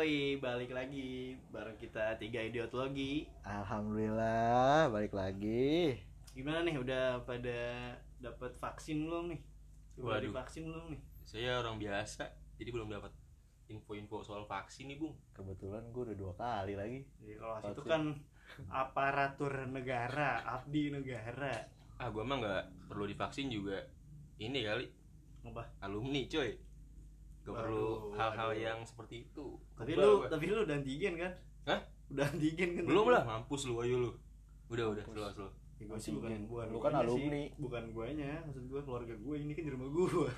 Yoi, balik lagi bareng kita tiga idiotologi. Alhamdulillah balik lagi. Gimana nih udah pada dapat vaksin belum nih? Udah Waduh. divaksin belum nih? Saya orang biasa, jadi belum dapat info-info soal vaksin nih, Bung. Kebetulan gue udah dua kali lagi. Jadi kalau itu Vaksin. kan aparatur negara, abdi negara. Ah, gua mah nggak perlu divaksin juga. Ini kali Apa? alumni, coy. Gak Waduh, perlu hal-hal yang seperti itu. Tapi lu, gua. tapi lu udah antigen kan? Hah? Udah antigen kan? belum lah, mampus lu ayo lu. Udah, udah, slow, slow. Ya, gua sih bukan, bukan Lu kan guanya alumni. Sih. Bukan guanya, maksud gua keluarga gue ini kan di rumah gua.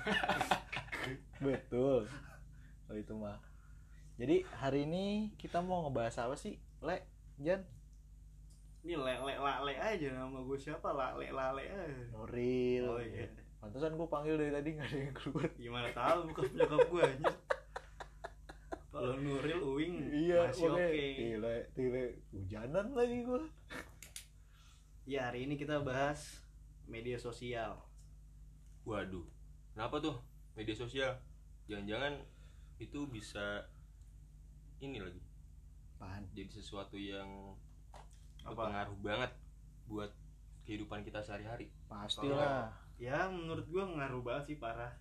Betul. Oh itu mah. Jadi hari ini kita mau ngebahas apa sih, Le? Jan? Ini le le la le aja nama gue siapa la le la le aja. Nuril. Oh iya. Pantesan gue panggil dari tadi nggak ada yang keluar. Gimana tahu bukan nyokap gue aja. Kalau Nuril Uwing Iya, masih oke. makanya. Tile, tile. Hujanan lagi gue. Ya hari ini kita bahas media sosial. Waduh. Kenapa tuh media sosial? Jangan-jangan itu bisa ini lagi Apaan? jadi sesuatu yang Apa? berpengaruh banget buat kehidupan kita sehari-hari. Pastilah. Ya menurut gue ngaruh banget sih parah.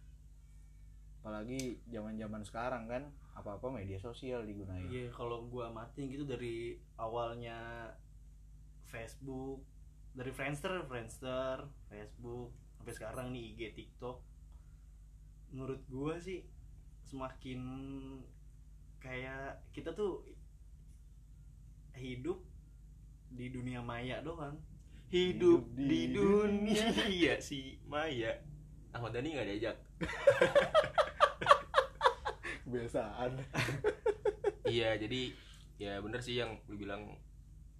Apalagi zaman-zaman sekarang kan apa-apa media sosial digunain. Iya kalau gue amatin gitu dari awalnya Facebook, dari Friendster, Friendster, Facebook, sampai sekarang nih IG, TikTok. Menurut gue sih semakin kayak kita tuh hidup di dunia maya doang. Hidup, Hidup di di, dunia si Maya. Ahmad Dhani nggak diajak. Kebiasaan. iya, jadi ya bener sih yang lu bilang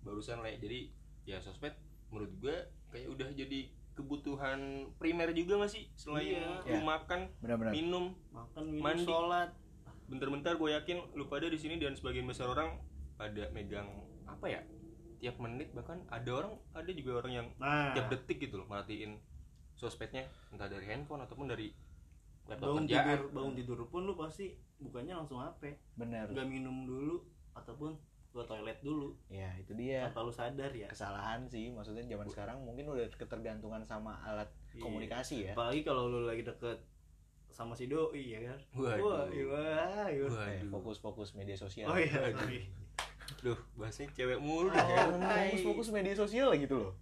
barusan le. Jadi ya sosmed menurut gua kayak udah jadi kebutuhan primer juga gak sih selain Iya. lu Ya. makan, Benar-benar. minum, Makan, minum, Mandi. sholat. bentar-bentar gue yakin lu pada di sini dan sebagian besar orang pada megang apa ya tiap menit bahkan ada orang ada juga orang yang Nah, tiap detik gitu loh matiin sosmednya entah dari handphone ataupun dari laptop bangun kerjaan tidur, bangun tidur pun lu pasti bukannya langsung HP. Benar. nggak minum dulu ataupun ke toilet dulu Ya, itu dia. tanpa lu sadar ya Kesalahan sih, maksudnya zaman sekarang mungkin udah ketergantungan sama alat Iya. komunikasi ya. apalagi kalau lu lagi deket sama si doi ya kan Waduh. wah iya wah, iya. Waduh. fokus-fokus media sosial. oh iya. Duh, bahasnya cewek mulu Oh, deh. fokus-fokus media sosial lah gitu loh.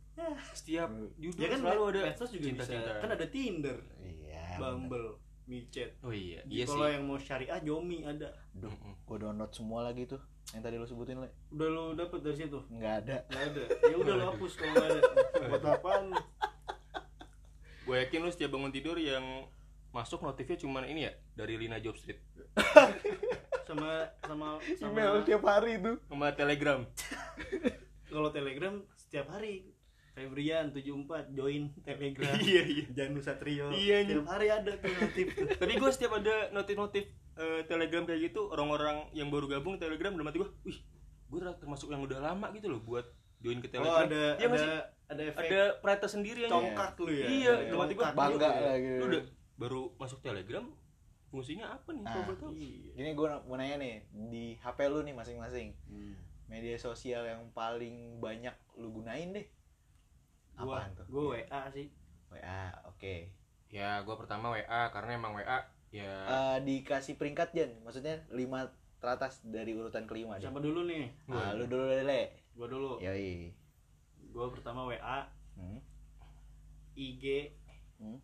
Setiap judul ya kan selalu ada medsos juga cinta-cinta. bisa kan ada Tinder Iya. Bumble micet Oh iya, iya sih. kalau yang mau syariah Jomi ada Duh, gue download semua lagi tuh. Yang tadi lo sebutin, Le. udah lu dapet dari situ Nggak ada. nggak ada ya udah lu hapus kalau nggak ada buat apaan? Gue yakin lu setiap bangun tidur yang masuk notifnya cuman ini ya dari Lina Job Street sama sama sama Email tiap hari tuh. sama Telegram. kalau telegram setiap hari Febrian 74 join telegram Iya, iya. Janu Satrio Iya, setiap hari ada tuh notif. Tapi gue setiap ada notif-notif eh, Telegram kayak gitu, orang-orang yang baru gabung Telegram dalam hati gue, wih, gue termasuk yang udah lama gitu loh buat join ke oh Telegram. ada Iya nggak ada sih? ada efek ada pride sendiri aja. congkak lu ya Iya, Ada dalam hati gue Bangga ya. lah gitu. Lu udah baru masuk Telegram, fungsinya apa nih? Ah. Boleh tahu? Iya. Gini gue mau nanya nih, di HP lu nih masing-masing. Hmm. Media sosial yang paling banyak lu gunain deh. gua Apaan tuh? gua WA sih WA, oke. Ya, gue pertama WA karena emang WA ya Eh, dikasih peringkat Jan, maksudnya 5 teratas dari urutan kelima deh. siapa dulu nih Ah, lu dulu deh, Le. gua dulu Yoi. gua pertama WA Hmm. IG Hmm.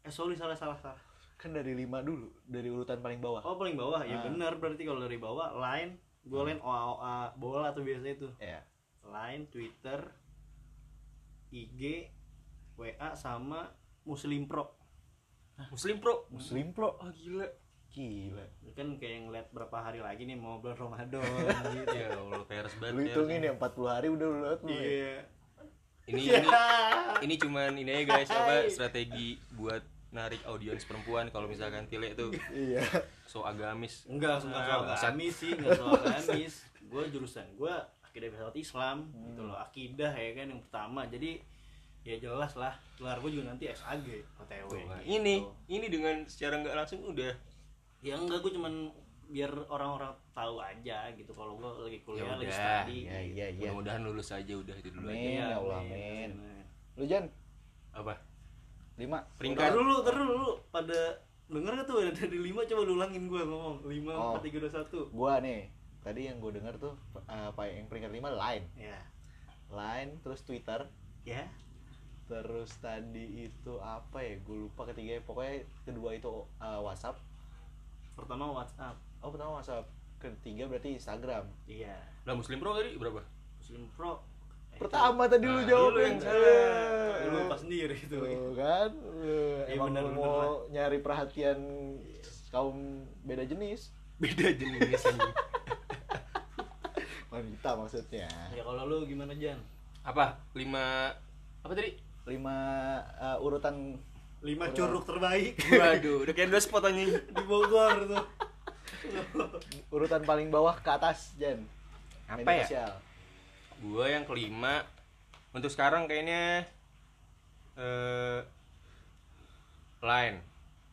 eh sorry salah salah salah Kan dari 5 dulu, dari urutan paling bawah. oh paling bawah ya Ah. benar berarti kalau dari bawah line gua line OA OA bola tuh biasa itu Ya. line Twitter IG WA sama Muslim Pro Muslim Pro. Muslim Pro. Ah gila. Gila. kan kayak ngeliat berapa hari lagi nih mau bulan Ramadan gitu Ya Allah, peres banget. Lu peres. hitungin ya 40 hari udah lu lewat ya? iya Ini Ya. ini ini cuman ini aja guys apa strategi buat narik audiens perempuan kalau misalkan Tile tuh Iya. so agamis. Enggak enggak Ah, agamis sih enggak soal agamis. Gue jurusan gue akidah filsafat Islam gitu loh. Akidah ya kan yang pertama. Jadi ya jelas lah gelar gue juga nanti SAG OTW Tuh, gitu. ini ini dengan secara nggak langsung udah ya enggak gue cuman biar orang-orang tahu aja gitu. Kalau gue lagi kuliah Ya lagi udah, study iya iya iya mudah-mudahan lulus aja udah itu dulu aja Amin. Iya, ya Allah, amin. amin. lu Jan? Apa lima. Peringkat. Dulu, tar dulu pada denger gak tuh dari lima coba lu ulangin gue ngomong. Lima Oh. empat tiga dua satu. Gua nih tadi yang gue denger tuh apa yang peringkat lima line. Ya. Line terus twitter. Ya. Terus tadi itu apa ya gue lupa ketiga pokoknya kedua itu uh, WhatsApp. Pertama WhatsApp. Oh pertama WhatsApp. Ketiga berarti Instagram. Iya. Lah muslim pro tadi berapa? Muslim Pro Pertama tadi lu Nah, jawab lu yang salah. Lu lupa sendiri itu Tuh kan? Lu Iya, emang bener, lu bener mau lah. nyari perhatian kaum beda jenis? Beda jenis wanita maksudnya. Ya kalau lu gimana Jan? Apa? Lima apa tadi? Lima uh, urutan lima Kurang. curug terbaik. Waduh udah kayak dua spot anjing. Di Bogor tuh. Urutan paling bawah ke atas Jan. Apa Media ya? sosial. Gua yang kelima. Untuk sekarang kayaknya eh line.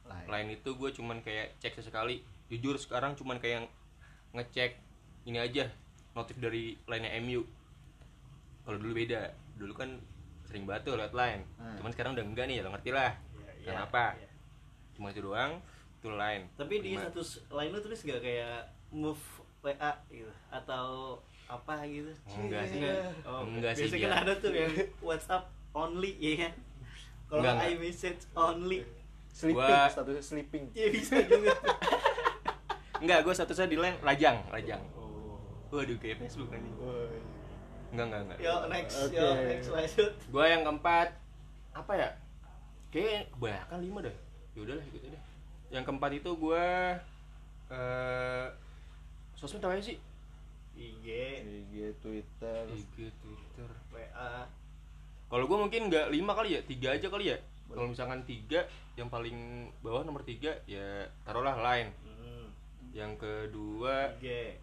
Line. line itu gue cuman kayak cek sesekali. Jujur sekarang cuman kayak ngecek ini aja notif dari line MU kalau dulu beda. Dulu kan sering banget tuh lewat line. Hmm. cuman sekarang udah enggak nih ya lo ngerti lah. Iya, kenapa iya. cuma itu doang itu line tapi di Lima. status lain lu tulis gak kayak move WA gitu? Atau apa gitu. Enggak sih. oh, Enggak sih, biasanya Jan. kan ada tuh yang WhatsApp only ya kan? Kalau Enggak, enggak. iMessage only. Sleeping Gua- status sleeping. Ya bisa juga. Enggak gue statusnya di line lajang lajang oh. waduh kayak Facebook aja. Woi. enggak enggak enggak. Yo next Oke. yo next lanjut. Gue yang keempat apa ya? Kayak kebanyakan lima deh yaudahlah ikut aja deh. Yang keempat itu gue eh sosmed apa sih IG IG Twitter. IG Twitter. WA kalau gue mungkin nggak lima kali ya tiga aja kali ya. Kalau misalkan tiga yang paling bawah nomor tiga ya taruhlah line. Hmm. yang kedua IG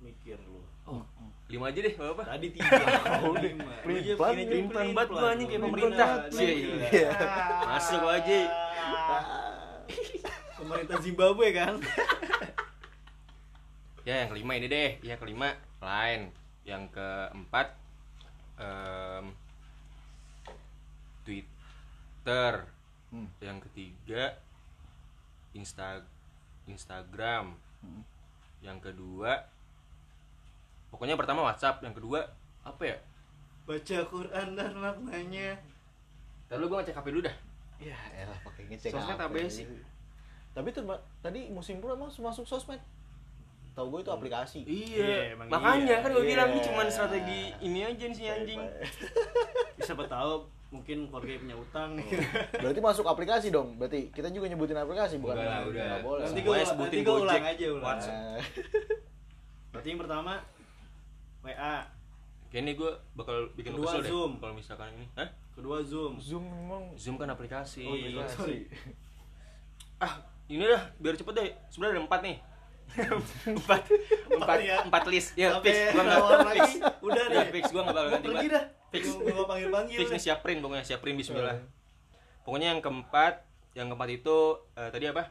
mikir lu. Oh lima aja deh apa tadi tiga. Oh, lima Lu pelan, pelan banget gua anjing, kayak pemerintah. Iya, iya. Masuk aja. pemerintah Zimbabwe kan ya yang kelima ini deh. Yang kelima. Line yang keempat em, Twitter. Hmm. yang ketiga Insta Instagram. Hmm. yang kedua pokoknya pertama WhatsApp. Yang kedua apa ya? Baca Quran dan maknanya. Lalu gue ngecek HP dulu dah. Ya elah pakai ngecek Sosmed apa ya sih? tapi tuh Mbak, tadi musim pro emang masuk sosmed tahu gue itu aplikasi. Iya, emang makanya iya. kan gue bilang ini Iya. cuma strategi ini aja nih si anjing. siapa tahu mungkin keluarga punya utang berarti masuk aplikasi dong? Berarti kita juga nyebutin aplikasi bukan? Enggak lah, udah. Nggak boleh. Nanti gue sebutin nanti gue ulang aja ulang. WhatsApp. Nah, berarti yang pertama WA kayaknya gue bakal bikin Kedua, kesel deh Zoom. kalau misalkan ini. Hah? kedua Zoom. Zoom memang Zoom kan aplikasi. Oh, iya, sorry. ah ini dah biar cepet deh. Sebenarnya ada empat nih empat empat ya? empat list. Ya Sampai fix. Gue nggak lagi. udah ya deh. fix. Gue nggak bakal ganti pergi dah. Fix. gue panggil panggil fix nih siaprin pokoknya siaprin Bismillah. Eh. pokoknya yang keempat yang keempat itu eh, tadi apa?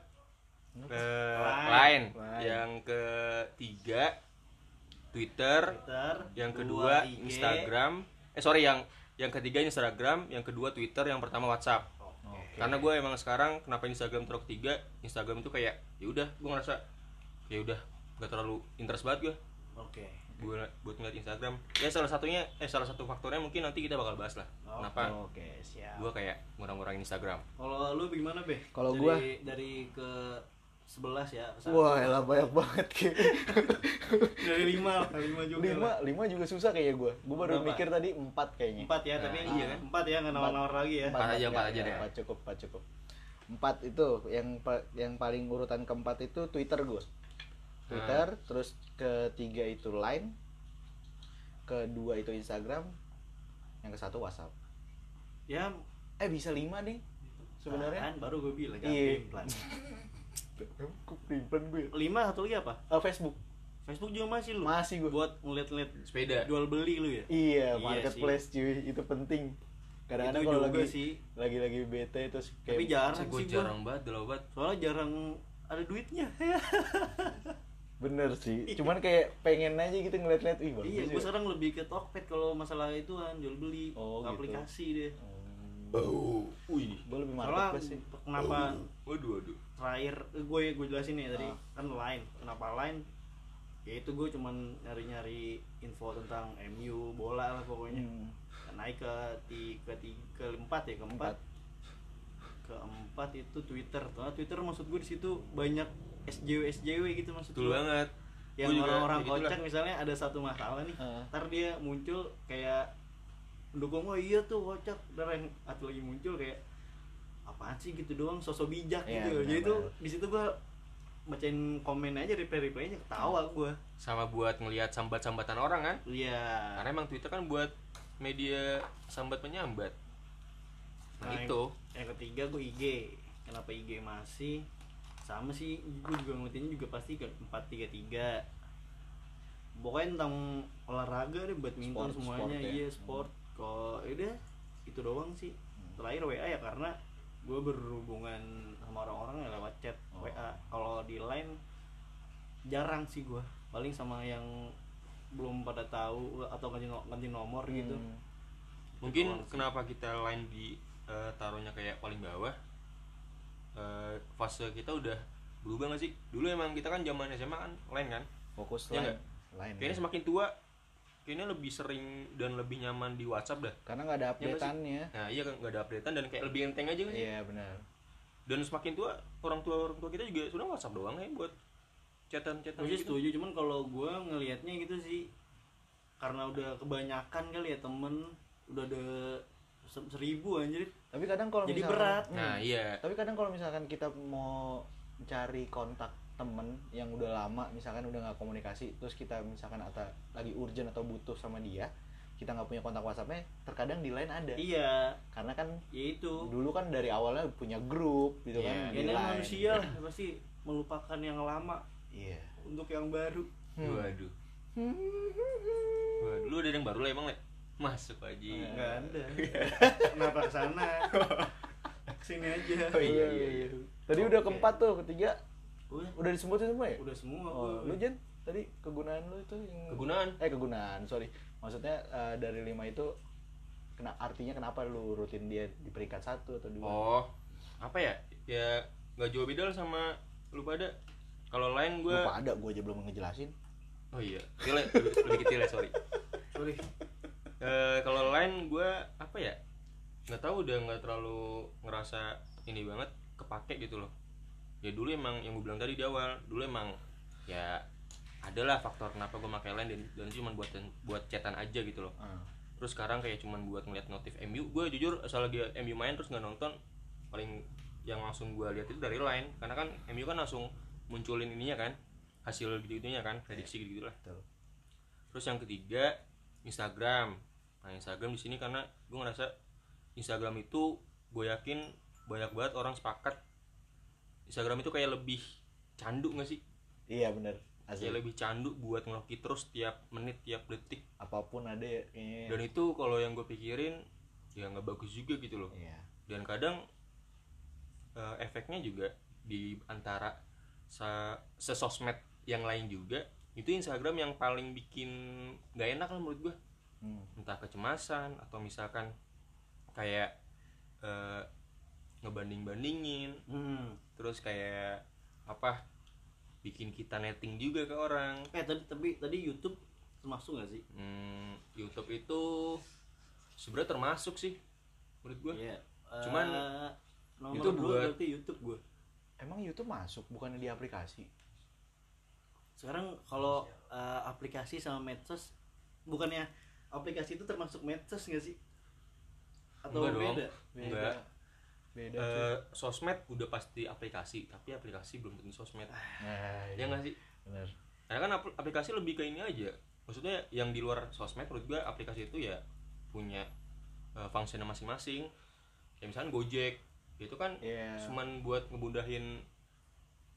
Line. Line. yang ketiga Twitter. Twitter. Yang kedua IG. Instagram. Eh sorry yang yang ketiga Instagram yang kedua Twitter yang pertama WhatsApp. Oke. karena gue emang sekarang kenapa Instagram terus ketiga? Instagram itu kayak ya udah gue ngerasa ya udah gak terlalu interest banget gue oke. Gue buat ngeliat Instagram. Ya salah satunya eh salah satu faktornya mungkin nanti kita bakal bahas lah Oke. kenapa oke siap. gue kayak ngurang-ngurangin Instagram. Kalau lu gimana be Kalau gua- dari ke 11 ya ke satu. wah elah banyak banget kayak dari lima lah lima juga lima lah. lima juga susah kayak gue gue baru Berapa? mikir tadi empat kayaknya. Empat ya tapi Nah, iya kan? Empat ya nggak nawar nawar lagi ya. Empat aja, empat aja ya, deh. empat cukup empat cukup. Empat itu yang yang paling urutan keempat itu Twitter gue Twitter Ah. terus ketiga itu Line kedua itu Instagram yang ke satu WhatsApp. Ya. Eh bisa lima nih sebenarnya. Kan baru gue bilang Iya. plan gue lima satu lagi apa? Eh, Facebook. Facebook juga masih lu. Masih gue buat ngeliat-ngeliat sepeda. jual beli lu ya? Iya Iya marketplace cuy. Itu penting. Kadang-kadang Itu kalau juga lagi sih. lagi lagi bete terus kayak tapi jarang gue sih gua. jarang banget udah lama banget. Soalnya jarang ada duitnya bener sih. Cuman kayak pengen aja gitu ngeliat-liat ih bagus iya ya. gue sekarang lebih ke Tokped kalau masalah ituan jual beli Oh, gitu. aplikasi deh. Oh. Wih gue lebih marketplace sih. kenapa waduh waduh. terakhir eh, gue gue jelasin nih tadi Ah. kan line. Kenapa line? Ya itu gue cuman nyari-nyari info tentang MU bola lah pokoknya. Hmm. naik ke ti ke tiga keempat ya keempat keempat itu Twitter. Soalnya Twitter maksud gue di situ banyak SJW SJW gitu maksud betul banget. Yang Gua orang-orang kocak misalnya ada satu masalah nih. Ah. ntar dia muncul kayak mendukung oh iya tuh kocak ntar yang atau lagi muncul kayak apaan sih? Gitu doang sosok bijak Iya, gitu. jadi tuh di situ gua bacain komen aja reply replynya ketawa gua. Sama buat ngelihat sambat-sambatan orang kan? Iya. Karena emang Twitter kan buat media sambat menyambat nah, Nah, itu. yang ketiga gue IG kenapa IG masih sama sih gue juga ngeliatinnya juga pasti ke empat tiga tiga. Pokoknya tentang olahraga deh badminton Sport, semuanya. sport ya. iya sport. Kok udah itu doang sih. Terakhir WA ya karena gue berhubungan sama orang-orang ya lewat chat Oh. WA kalau di line jarang sih gue paling sama yang belum pada tahu atau ganti, no- ganti nomor gitu. Hmm. mungkin doang sih. kenapa kita line di eh, taruhnya kayak paling bawah eh, fase kita udah berubah gak sih? Dulu emang kita kan zaman SMA kan line kan? Fokus Iya lain. lain kayaknya semakin tua kayaknya lebih sering dan lebih nyaman di WhatsApp dah. Karena nggak ada sih? updateannya. Nah iya kan nggak ada updatean dan kayak lebih enteng aja kan sih? Iya benar. Dan semakin tua orang tua orang tua kita juga sudah WhatsApp doang ya buat chatan-chatan Gue sih gitu. setuju, cuman kalau gue ngelihatnya gitu sih. Karena udah kebanyakan kali ya temen udah ada seribu anjir. Tapi kadang kalau Jadi misalkan- berat. Hmm. nah iya. Tapi kadang kalau misalkan kita mau cari kontak temen yang udah lama misalkan udah nggak komunikasi terus kita misalkan atau lagi urgent atau butuh sama dia kita nggak punya kontak WhatsAppnya terkadang di line ada. Iya. Karena kan ya itu. dulu kan dari awalnya punya grup gitu Iya. kan ya di manusia pasti melupakan yang lama iya. untuk yang baru. Hmm. waduh waduh. Lu ada yang baru lah emang le masuk aja nggak ada. Kenapa ke sana ke sini aja. Oh, iya, iya, iya. tadi udah Oke. keempat tuh ketiga. Udah. Udah disebutin semua ya? Udah semua oh, lu Jen? Tadi kegunaan lu itu yang kegunaan? Eh kegunaan sorry. Maksudnya eh, dari lima itu kena artinya kenapa lu rutin dia di peringkat satu atau dua? Oh apa ya? Ya nggak jauh beda sama lu pada. Kalau lain gue lupa ada gue aja belum ngejelasin. Oh iya. Tile, lebih, lebih kecil ya sorry. Sorry Eh, kalau lain gue apa ya nggak tahu udah nggak terlalu ngerasa ini banget kepake gitu loh. Ya dulu emang yang gue bilang tadi di awal dulu emang ya adalah faktor kenapa gue pakai line dan, dan cuma buat buat chatan aja gitu loh. Ah. terus sekarang kayak cuman buat ngeliat notif MU gue jujur asal lagi MU main terus nggak nonton paling yang langsung gue lihat itu dari line karena kan MU kan langsung munculin ininya kan hasil gitu gitunya kan prediksi gitu lah terus yang ketiga Instagram nah Instagram di sini karena gue ngerasa Instagram itu gue yakin banyak banget orang sepakat Instagram itu kayak lebih candu gak sih? Iya bener. Asli. kayak lebih candu buat ngeloki terus tiap menit tiap detik. Apa pun ada ya kayaknya. Dan itu kalau yang gue pikirin ya nggak bagus juga gitu loh. Iya. Dan kadang eh, efeknya juga di antara sesosmed yang lain juga itu Instagram yang paling bikin nggak enak lah menurut gue hmm. entah kecemasan atau misalkan kayak eh, ngebanding bandingin hmm. terus kayak apa bikin kita netting juga ke orang eh tadi tapi tadi YouTube termasuk gak sih Hmm, YouTube itu sebenarnya termasuk sih menurut gue Iya. Cuman, Eh, nomor itu dua buat- berarti YouTube gue emang YouTube masuk bukannya di aplikasi sekarang kalau eh, aplikasi sama medsos bukannya aplikasi itu termasuk medsos gak sih? Atau Enggak dong. beda? Enggak. beda. Eh, sosmed udah pasti aplikasi tapi aplikasi belum tentu sosmed. Nah, ya nggak sih? Bener. Karena kan apl- aplikasi lebih ke ini aja. Maksudnya yang di luar sosmed menurut gue aplikasi itu ya punya uh, fungsinya masing-masing. Kayak misalnya Gojek itu kan Iya. cuman buat ngemudahin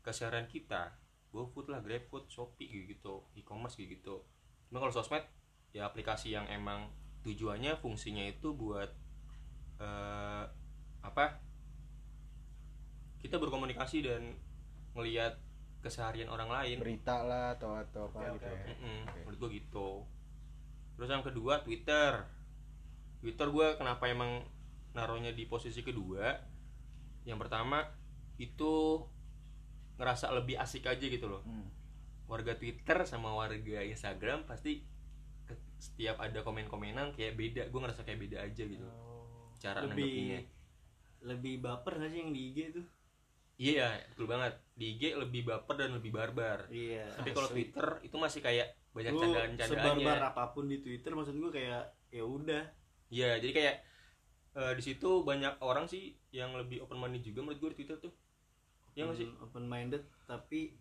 keseharian kita. GoFood lah GrabFood Shopee gitu e-commerce gitu gitu. Cuma kalau sosmed ya aplikasi yang emang tujuannya fungsinya itu buat eh, apa? Kita berkomunikasi dan ngelihat keseharian orang lain. Berita lah atau atau apa Oke, gitu oke, ya. Mm-mm, Oke. menurut gue gitu. Terus yang kedua Twitter. Twitter gue kenapa emang naruhnya di posisi kedua? Yang pertama itu ngerasa lebih asik aja gitu loh. Hmm. warga Twitter sama warga Instagram pasti setiap ada komen-komenan kayak beda. Gue ngerasa kayak beda aja gitu. Cara nanggepinnya. lebih lebih baper gak sih yang di IG tuh? Iya betul banget. Di IG lebih baper dan lebih barbar. Iya tapi kalau. Twitter itu masih kayak banyak candaan-candaannya. sebarbar apa pun di Twitter maksud gue kayak ya udah. Iya, jadi kayak eh, di situ banyak orang sih yang lebih open minded juga menurut gue di Twitter tuh. Iya nggak sih? open minded tapi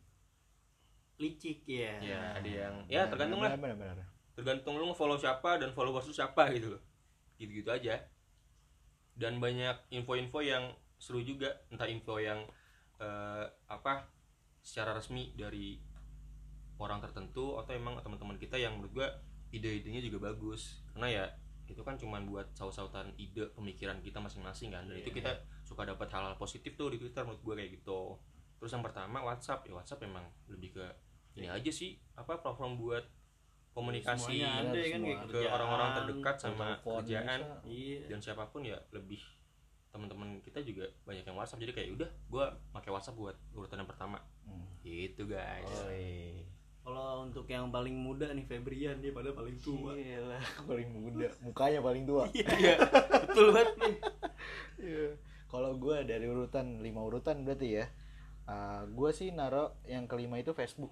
licik ya. Iya, ada yang ya tergantung lah, benar, benar, benar. Tergantung lu nge-follow siapa dan followers lu siapa gitu loh. Gitu-gitu aja. Dan banyak info-info yang seru juga, entah info yang eh, apa secara resmi dari orang tertentu atau emang teman-teman kita yang menurut gua ide-idenya juga bagus. Karena ya itu kan cuman buat saut-sautan ide pemikiran kita masing-masing kan. Dan itu Iya. kita suka dapat hal-hal positif tuh di Twitter menurut gua kayak gitu. Terus yang pertama WhatsApp, ya WhatsApp memang lebih ke ini aja sih apa platform buat komunikasi Semuanya ada ya kan semua. ke orang-orang terdekat sama kerjaan bisa. iya dan siapa pun ya lebih teman-teman kita juga banyak yang WhatsApp jadi kayak udah gua pakai WhatsApp buat urutan yang pertama Hmm. gitu guys Oh, iya. kalau untuk yang paling muda nih Febrian dia pada paling tua Gila, paling muda, mukanya paling tua. iya betul banget nih Iya. Kalau gue dari urutan lima urutan berarti ya, gue sih naro yang kelima itu Facebook.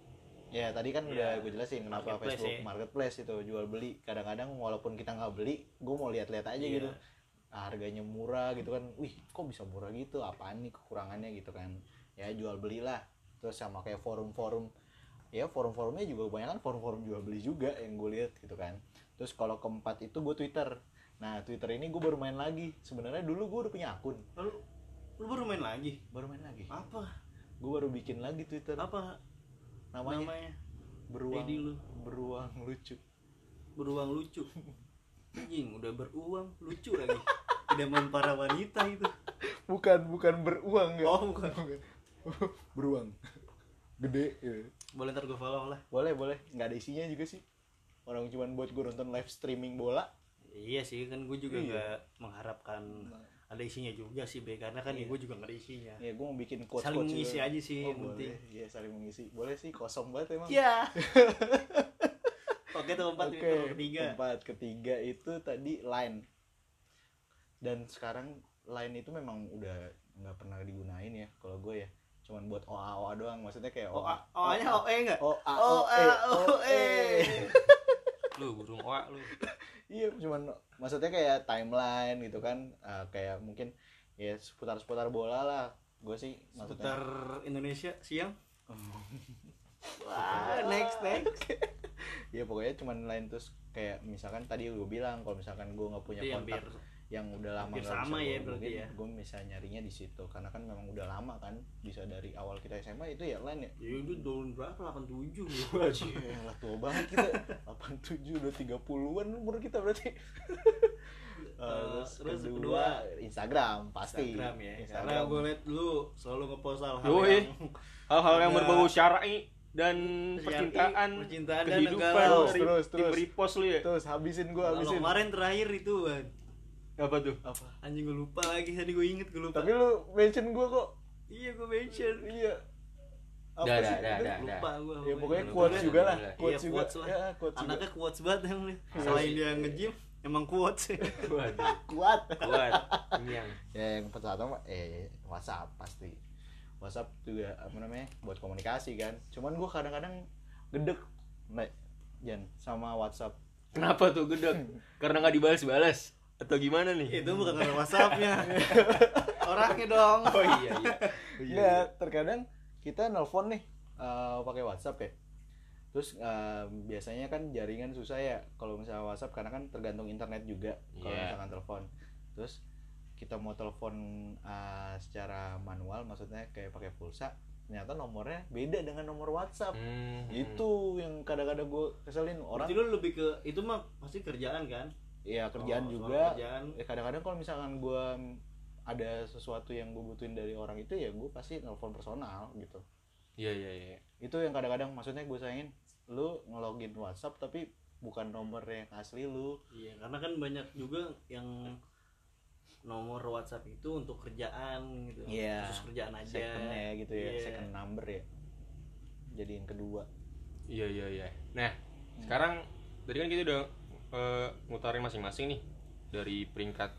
Ya tadi kan udah Iya. gue jelasin kenapa Marketplace Facebook ya. marketplace itu jual beli. Kadang-kadang walaupun kita nggak beli, gue mau lihat-lihat aja Iya. gitu. Harganya murah gitu kan. Wih, kok bisa murah gitu? Apaan nih kekurangannya gitu kan? Ya jual belilah. Terus sama kayak forum-forum ya forum-forumnya juga kebanyakan forum-forum jual beli juga yang gue lihat gitu kan terus kalau keempat itu gue Twitter nah Twitter ini gue baru main lagi sebenarnya dulu gue udah punya akun lalu lu baru main lagi baru main lagi apa gue baru bikin lagi Twitter apa namanya, namanya beruang lu. beruang lucu. Beruang lucu. Anjing udah beruang lucu lagi. Idaman para wanita itu. Bukan bukan beruang ya. Oh, bukan. beruang. Gede gitu. boleh ntar gue follow lah. Boleh boleh. Nggak ada isinya juga sih. Orang cuman buat gue nonton live streaming bola. Iya sih kan gue juga Iya. nggak mengharapkan ada isinya juga sih be karena kan Iya. ya gue juga nggak ada isinya ya gue mau bikin quotes saling mengisi aja sih oh, penting boleh iya saling mengisi boleh sih kosong banget emang ya oke tuh empat Oke, Twitter ketiga Empat ketiga itu tadi line. Dan sekarang line itu memang udah nggak pernah digunain ya kalau gue ya. Cuman buat OA OA doang. Maksudnya kayak OA. oh nya eh nggak OA OE, OE. eh. lu burung oa lu Iya, cuman maksudnya kayak timeline gitu kan. Ah, kayak mungkin ya seputar-seputar bola lah. Gue sih seputar maksudnya Indonesia siang wah next next ya pokoknya cuman line terus kayak misalkan tadi gue bilang kalau misalkan gue nggak punya kontak yang udah lama hampir sama ya berarti ya. gue bisa nyarinya di situ. Karena kan memang udah lama kan bisa dari awal kita SMA itu ya line ya? Ya itu tahun berapa? 87 Cie, lah tua banget kita. 87 udah 30-an umur kita berarti. Uh, terus kedua, Instagram pasti. Instagram ya. Karena Instagram. gue liat lu selalu ngepost hal-hal yang hal-hal yang berbau syar'i dan percintaan percintaan dan kehidupan negara. lu Terus, ri- terus, tim terus. repost lu ya. Terus habisin gue kalau habisin. kemarin terakhir itu kan apa tuh? Apa? Anjing gue lupa lagi. Tadi gue inget gue lupa. Tapi lu mention gue kok. Iya gue mention. Iya. Apa Dah, sih? Itu? dah. lupa gue ya pokoknya quotes belum, juga lah belum. quotes Iya, juga. lah. ya quotes juga. Anaknya quotes banget yang selain dia nge-gym emang quotes. Waduh. Kuat. Kuat. Kenyang. Ya yang pertama eh WhatsApp pasti. WhatsApp juga apa namanya buat komunikasi kan. Cuman gua kadang-kadang gedek Mbak Jan sama WhatsApp. Kenapa tuh gedek karena nggak dibalas-balas atau gimana nih? Itu bukan karena whatsappnya. Orangnya dong. Oh iya iya. Nggak, terkadang kita nelpon nih eh, pakai WhatsApp ya. Terus eh, biasanya kan jaringan susah ya. Kalau misalnya WhatsApp karena kan tergantung internet juga kalau Iya. misalkan telepon. Terus kita mau telepon eh, secara manual maksudnya kayak pakai pulsa ternyata nomornya beda dengan nomor WhatsApp. Hmm, itu yang kadang-kadang gue keselin. Orang Berarti lu lebih ke itu mah pasti kerjaan kan ya kerjaan Oh, juga. kerjaan. ya kadang-kadang kalau misalkan gue ada sesuatu yang gue butuhin dari orang itu ya gue pasti nelpon personal gitu. Iya iya iya. Itu yang kadang-kadang maksudnya gue sayangin lu ngelogin WhatsApp tapi bukan nomor yang asli lu. Iya karena kan banyak juga yang nomor WhatsApp itu untuk kerjaan gitu. Iya. khusus kerjaan aja. secondnya gitu ya Iya. second number ya. Jadiin kedua. Iya iya iya. Nah sekarang tadi kan kita udah eh, ngutarin masing-masing nih dari peringkat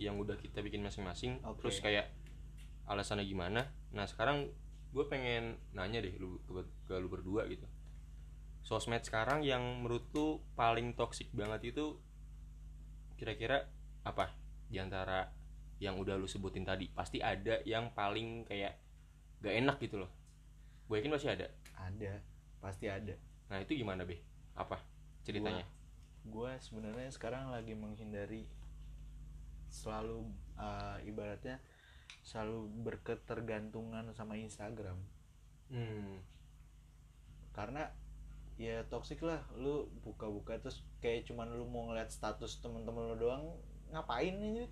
yang udah kita bikin masing-masing Oke. terus kayak alasannya gimana nah sekarang gue pengen nanya deh lu ke, ke lu berdua gitu sosmed sekarang yang menurut lu paling toksik banget itu kira-kira apa di antara yang udah lu sebutin tadi pasti ada yang paling kayak gak enak gitu loh gue yakin pasti ada ada pasti ada Nah itu gimana be? Apa ceritanya? Gue sebenarnya sekarang lagi menghindari selalu uh, ibaratnya selalu berketergantungan sama Instagram. Hmm. karena ya toksik lah lu buka-buka terus kayak cuman lu mau ngeliat status temen-temen lu doang ngapain ini?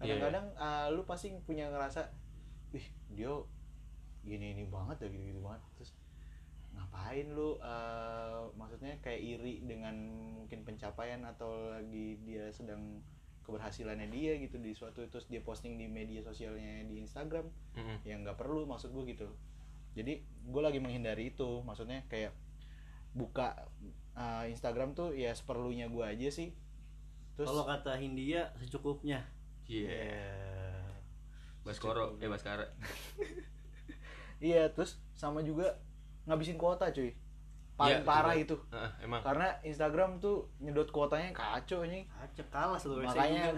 Kadang-kadang uh, lu pasti punya ngerasa wih dia gini ini banget ya gitu gitu banget. Terus ngapain lu uh, maksudnya kayak iri dengan mungkin pencapaian atau lagi dia sedang keberhasilannya dia gitu di suatu terus dia posting di media sosialnya di Instagram Mm-mm. yang nggak perlu maksud gue gitu jadi gue lagi menghindari itu maksudnya kayak buka uh, Instagram tuh ya seperlunya gue aja sih terus kalau kata Hindia secukupnya Iya. ya, Baskoro, eh Baskara. iya terus sama juga ngabisin kuota cuy paling Iya, parah juga. itu Heeh, emang. karena Instagram tuh nyedot kuotanya kacau nih acak kalah satu WC makanya.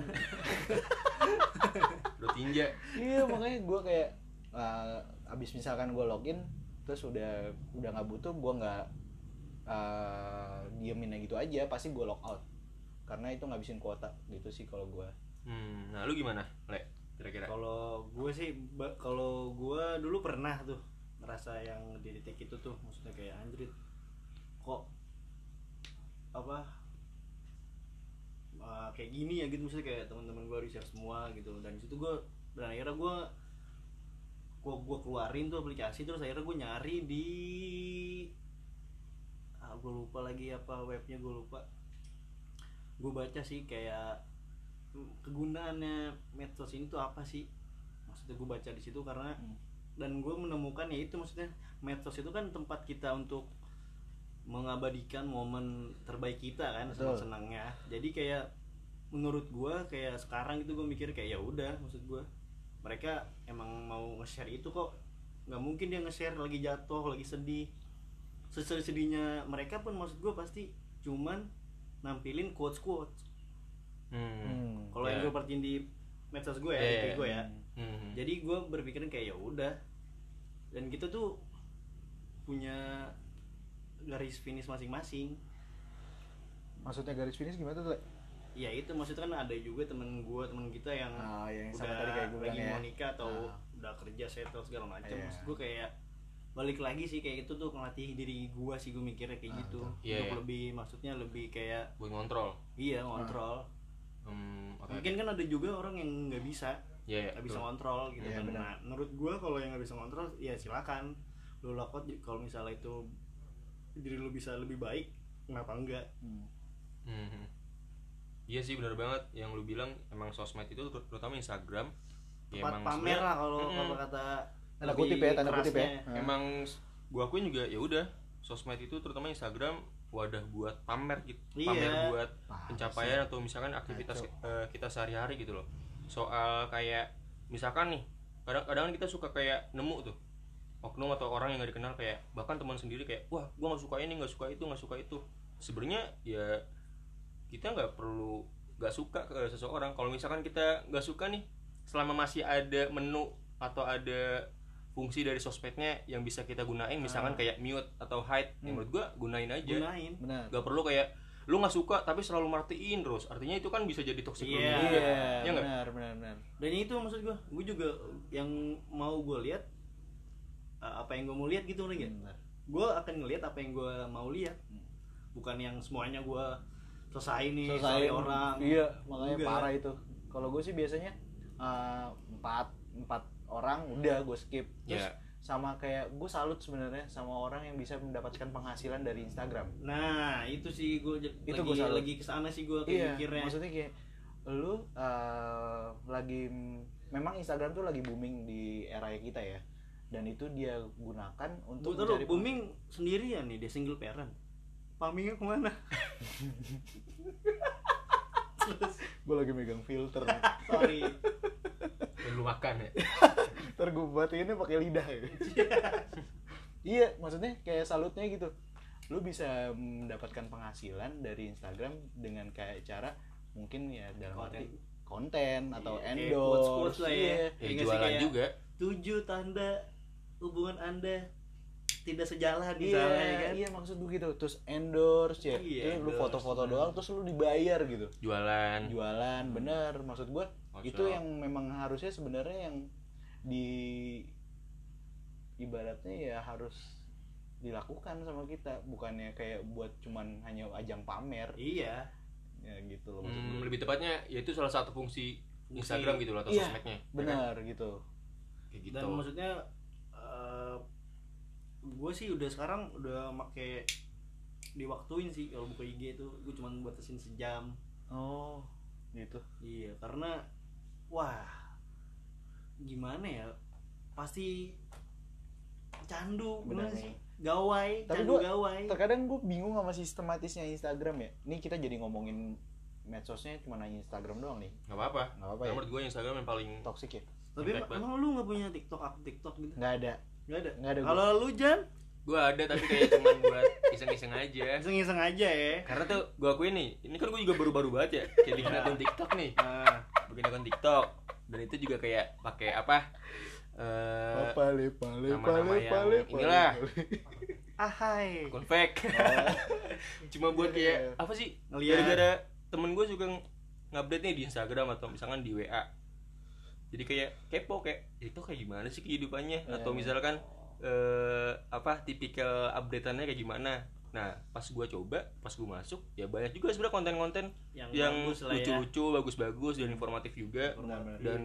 Udah tinja. iya makanya gue kayak uh, abis misalkan gue login terus udah udah nggak butuh gue nggak uh, diemin gitu aja pasti gue log out karena itu ngabisin kuota gitu sih kalau gue Hmm, nah lu gimana, Le? Kira-kira? kalau gue sih kalau gue dulu pernah tuh ngerasa yang di titik itu tuh maksudnya kayak anjrit kok apa uh, kayak gini ya gitu. Maksudnya kayak teman-teman gue share semua gitu. Dan situ gue dan akhirnya gue gue gue keluarin tuh aplikasi terus akhirnya gue nyari di ah, gue lupa lagi apa webnya gue lupa. Gue baca sih kayak kegunaannya medsos ini tuh apa sih? Maksudnya gue baca di situ karena Hmm. Dan gue menemukan ya itu maksudnya medsos itu kan tempat kita untuk mengabadikan momen terbaik kita kan senang senangnya jadi kayak menurut gue kayak sekarang itu gue mikir kayak ya udah maksud gue mereka emang mau nge-share itu kok nggak mungkin dia nge-share lagi jatuh lagi sedih sesedih sedihnya mereka pun maksud gue pasti cuman nampilin quotes quotes Hmm. kalau Ya. yang gue perhatiin di medsos gue ya di iya. Gue ya Hmm. Jadi gue berpikiran kayak ya udah dan kita tuh punya garis finish masing-masing maksudnya garis finish gimana tuh ya itu maksudnya kan ada juga temen gue temen kita yang Ah, yang udah sama tadi kayak lagi ya. mau nikah atau Ah. udah kerja settle segala macam Iya. maksud gue kayak balik lagi sih kayak itu tuh ngelatih diri gue sih gue mikirnya kayak Ah, gitu. Iya, untuk iya. lebih maksudnya lebih kayak Buat ngontrol. iya ngontrol Hmm, oke. mungkin kan ada juga orang yang nggak bisa Iya, iya. nggak bisa betul. ngontrol gitu Iya, kan benar. nah menurut gue kalau yang nggak bisa ngontrol ya silakan lu logout kalau misalnya itu diri lu bisa lebih baik kenapa enggak Hmm. Hmm. Iya sih benar banget yang lu bilang emang sosmed itu ter- terutama Instagram ya tempat emang pamer lah kalau kalau kata Tanda kutip ya, tanda kutip ya. Ah. emang gua akuin juga ya udah sosmed itu terutama Instagram wadah buat pamer gitu Iya. pamer buat pencapaian atau misalkan aktivitas Kacau. eh, kita sehari-hari gitu loh soal kayak misalkan nih kadang-kadang kita suka kayak nemu tuh oknum atau orang yang gak dikenal kayak bahkan teman sendiri kayak wah gua nggak suka ini nggak suka itu nggak suka itu. Sebenarnya ya kita nggak perlu nggak suka ke seseorang. Kalau misalkan kita nggak suka nih selama masih ada menu atau ada fungsi dari sosmednya yang bisa kita gunain misalkan Ah. kayak mute atau hide yang Hmm. menurut gua gunain aja. Gunain. Benar. Nggak perlu kayak lu nggak suka tapi selalu martiin terus artinya itu kan bisa jadi toxic Iya. masculinity. iya Iya nggak? benar benar benar dan itu maksud gue gue juga yang mau gue lihat apa yang gue mau lihat gitu nih Benar. gue akan ngelihat apa yang gue mau lihat bukan yang semuanya gue selesai nih selesai orang iya makanya Enggak. parah itu kalau gue sih biasanya uh, empat empat orang udah gue skip terus Iya. Sama kayak gue salut sebenarnya sama orang yang bisa mendapatkan penghasilan dari Instagram Nah, itu sih gue Itu lagi gua salut. lagi ke sana sih gue iya mikirnya. maksudnya kayak lu eh, lagi memang Instagram tuh lagi booming di era kita ya dan itu dia gunakan untuk Gue tahu mencari booming sendirian nih, dia single parent. Pamingnya ke mana? gue lagi megang filter Sorry. Lu makan ya ntar gue ini pakai lidah ya iya maksudnya kayak salutnya gitu lu bisa mendapatkan penghasilan dari Instagram dengan kayak cara mungkin ya dalam Konten. arti konten atau Iya, endorse quotes-quotes lah ya. iya. ya Iya sih, jualan kayak- juga Tujuh tanda hubungan anda tidak sejalan Iya, misalnya ya kan. iya maksud gue gitu. Terus endorse ya. Iya, Terus lu endorse, foto-foto bener. doang terus lu dibayar gitu. jualan Jualan, bener. Maksud gue Kocok. itu yang memang harusnya sebenarnya yang di ibaratnya ya harus dilakukan sama kita bukannya kayak buat cuman hanya ajang pamer Iya. ya gitu loh maksud Hmm, lebih tepatnya ya itu salah satu fungsi Fungsi. Instagram gitu loh atau Iya, sosmednya ya kan? benar gitu kayak gitu Dan maksudnya gue sih udah sekarang udah make diwaktuin sih kalau buka IG itu gue cuma batasin sejam. oh gitu Iya, karena wah gimana ya? Pasti candu Bener nih. sih. Gawai, Tapi candu gua- gawai. terkadang gue bingung sama sistematisnya Instagram ya ini kita jadi ngomongin medsosnya cuma nanya Instagram doang nih nggak apa-apa nggak apa-apa Karena ya menurut gue Instagram yang paling toxic ya Tapi emang lu nggak punya TikTok akun TikTok gitu? nggak ada Nggak ada. Nggak ada gua. Kalau lu Jan, gue ada tapi kayak cuman buat iseng-iseng aja iseng-iseng aja ya. karena tuh gue akuin nih ini kan gue juga baru-baru banget ya kayak bikin akun TikTok nih Nah, bikin akun TikTok dan itu juga kayak pakai apa? Eh pale pale nama-nama yang inilah. ahai. akun fake cuma buat kayak apa sih? Ngeliat. gara-gara temen gue juga ngupdate nya di Instagram atau misalkan di WA jadi kayak kepo kayak itu kayak gimana sih kehidupannya? Iya. atau misalkan eh apa tipikal updateannya kayak gimana nah pas gua coba pas gua masuk ya banyak juga sebenarnya konten-konten Yang, yang ya. lucu-lucu bagus-bagus dan informatif juga Benar-benar. dan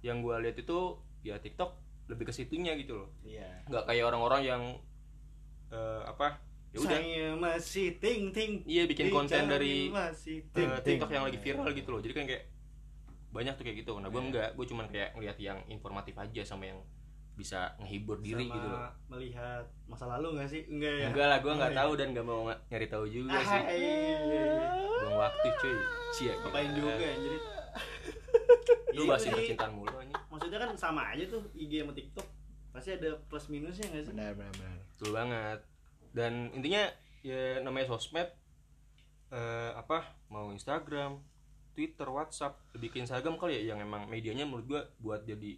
yang gua lihat itu ya TikTok lebih ke situnya gitu loh iya nggak kayak orang-orang yang eh, apa ya udah Saya masih ting ting. iya bikin konten dari masih eh, Ting, ting. TikTok yang lagi viral gitu loh. Jadi kan kayak banyak tuh kayak gitu. Nah, gue Iya. enggak, gue cuman kayak ngeliat yang informatif aja sama yang bisa ngehibur diri Sama gitu loh. melihat masa lalu nggak sih? Enggak ya. Enggak lah, gue nggak Oh, tahu dan nggak mau nyari tahu juga Ah, sih. iya. Buang waktu cuy. Cia. Ngapain juga anjir. Lu Iya bahas sih. cinta-cintaan mulu anjing. Maksudnya kan sama aja tuh IG sama TikTok. Pasti ada plus minusnya nggak sih? benar benar benar Betul banget. Dan intinya ya namanya sosmed eh, apa mau Instagram, Twitter, WhatsApp, lebih ke Instagram kali ya yang emang medianya menurut gua buat jadi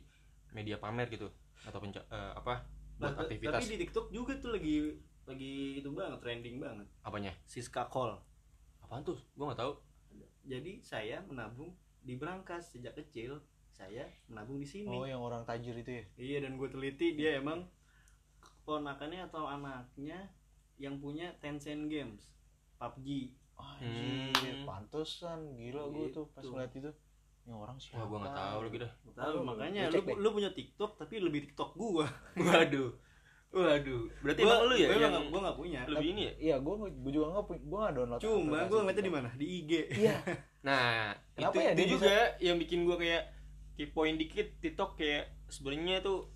media pamer gitu atau penca- eh, apa buat Nah, aktivitas Tapi di TikTok juga tuh lagi lagi itu banget trending banget. apanya? Siska Call. Apaan tuh? Gua nggak tahu. Jadi saya menabung di Brankas sejak kecil. Saya menabung di sini. oh yang orang tajir itu ya Iya dan gue teliti dia emang ponakannya atau anaknya yang punya Tencent Games, PUBG. Anjir, Hmm. pantesan gila gue tuh pas Gitu. ngeliat itu. Ini orang siapa? Wah, gua nggak tahu lagi dah. Tahu Oh, makanya lu lu, punya TikTok tapi lebih TikTok gua. Waduh. Waduh. Berarti Gua- emang lu ya gua yang gua nggak punya. lebih ini ya? Iya, gue gue juga nggak punya, gue nggak download. Cuma gua ngeliatnya di mana? Di IG. Iya, Nah, Kenapa itu, ya itu dia juga yang bikin gua kayak kepoin dikit TikTok kayak sebenarnya tuh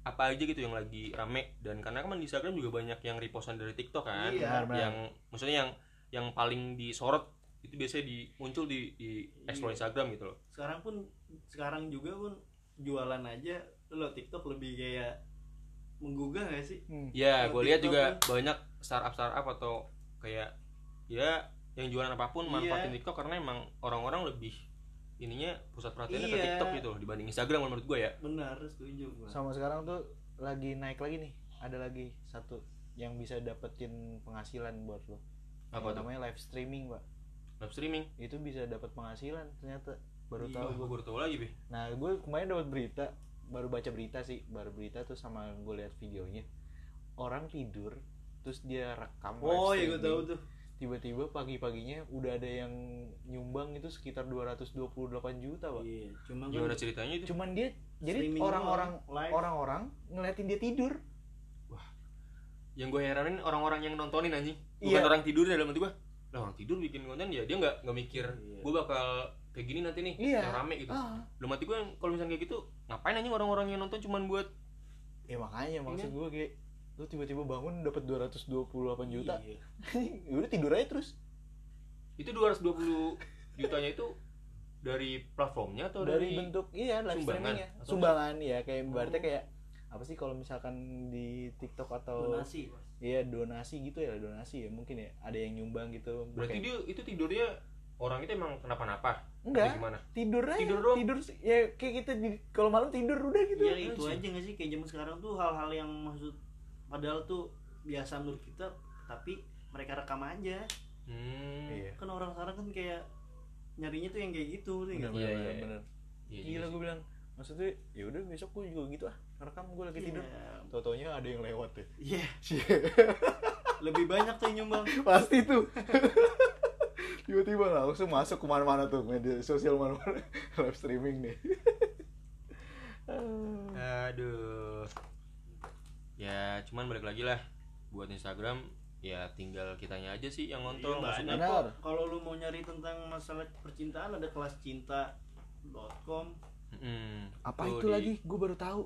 apa aja gitu yang lagi rame dan karena kan di Instagram juga banyak yang repostan dari TikTok kan Iya, benar. yang maksudnya yang yang paling disorot itu biasanya di muncul di di explore Iya. Instagram gitu loh. Sekarang pun sekarang juga pun jualan aja lo TikTok lebih kayak menggugah gak sih? Hmm. Ya, gue lihat juga kan- banyak startup startup atau kayak ya yang jualan apa pun Iya. manfaatin TikTok karena emang orang-orang lebih ininya pusat perhatiannya ke Iya. TikTok gitu loh dibanding Instagram menurut gue ya. Benar, setuju gua. Sama sekarang tuh lagi naik lagi nih. Ada lagi satu yang bisa dapetin penghasilan buat lo. Apa Yang tuh? namanya live streaming, Pak. Live streaming. Itu bisa dapat penghasilan ternyata. Baru Iya, tahu Wah, gue. gue baru tahu lagi, Be. Nah, gue kemarin dapat berita, baru baca berita sih, baru berita tuh sama gue lihat videonya. Orang tidur, terus dia rekam Oh, iya streaming. tahu tuh. Tiba-tiba pagi-paginya udah ada yang nyumbang itu sekitar 228 juta, Pak. Iya, cuma kan Gimana ceritanya itu? Cuman dia jadi orang-orang orang-orang ngeliatin dia tidur yang gue heranin orang-orang yang nontonin anjing bukan Iya. orang tidur dalam hati gue lah orang tidur bikin konten ya dia nggak nggak mikir Iya. gue bakal kayak gini nanti nih Iya. yang rame gitu ah. hati gue kalau misalnya kayak gitu ngapain anjing orang-orang yang nonton cuman buat ya makanya maksud Iya. gue kayak lu tiba-tiba bangun dapat 228 juta Iya. ya udah tidur aja terus itu 220 jutanya itu dari platformnya atau dari, dari, bentuk iya live sumbangan? sumbangan ya kayak Oh. berarti kayak apa sih kalau misalkan di TikTok atau donasi iya donasi gitu ya donasi ya mungkin ya ada yang nyumbang gitu. Berarti dia itu tidurnya orang itu emang kenapa-napa? Atau enggak gimana? tidur aja Tidur doang? tidur sih. ya kayak kita di kalau malam tidur udah gitu. Iya itu aja gak sih kayak zaman sekarang tuh hal-hal yang maksud padahal tuh biasa menurut kita tapi mereka rekam aja. Hmm. Iya. Kan orang sekarang kan kayak nyarinya tuh yang kayak gitu tuh bener Iya, bener iya, bener, iya. bener. Iya. Gila juga gue bilang maksudnya ya udah besok gue juga gitu ah. Rekam gue lagi tidur. Totonya ada yang lewat deh Iya, lebih banyak tuh yang nyumbang. pasti tuh tiba-tiba langsung masuk ke mana-mana tuh media sosial mana-mana. Live streaming nih. Aduh. Ya, cuman balik lagi lah. Buat Instagram ya tinggal kitanya aja sih yang ngontrol Iya, maksudnya. Kalau lu mau nyari tentang masalah percintaan ada kelas cinta.com, Mm, apa tuh itu di- lagi gue baru tahu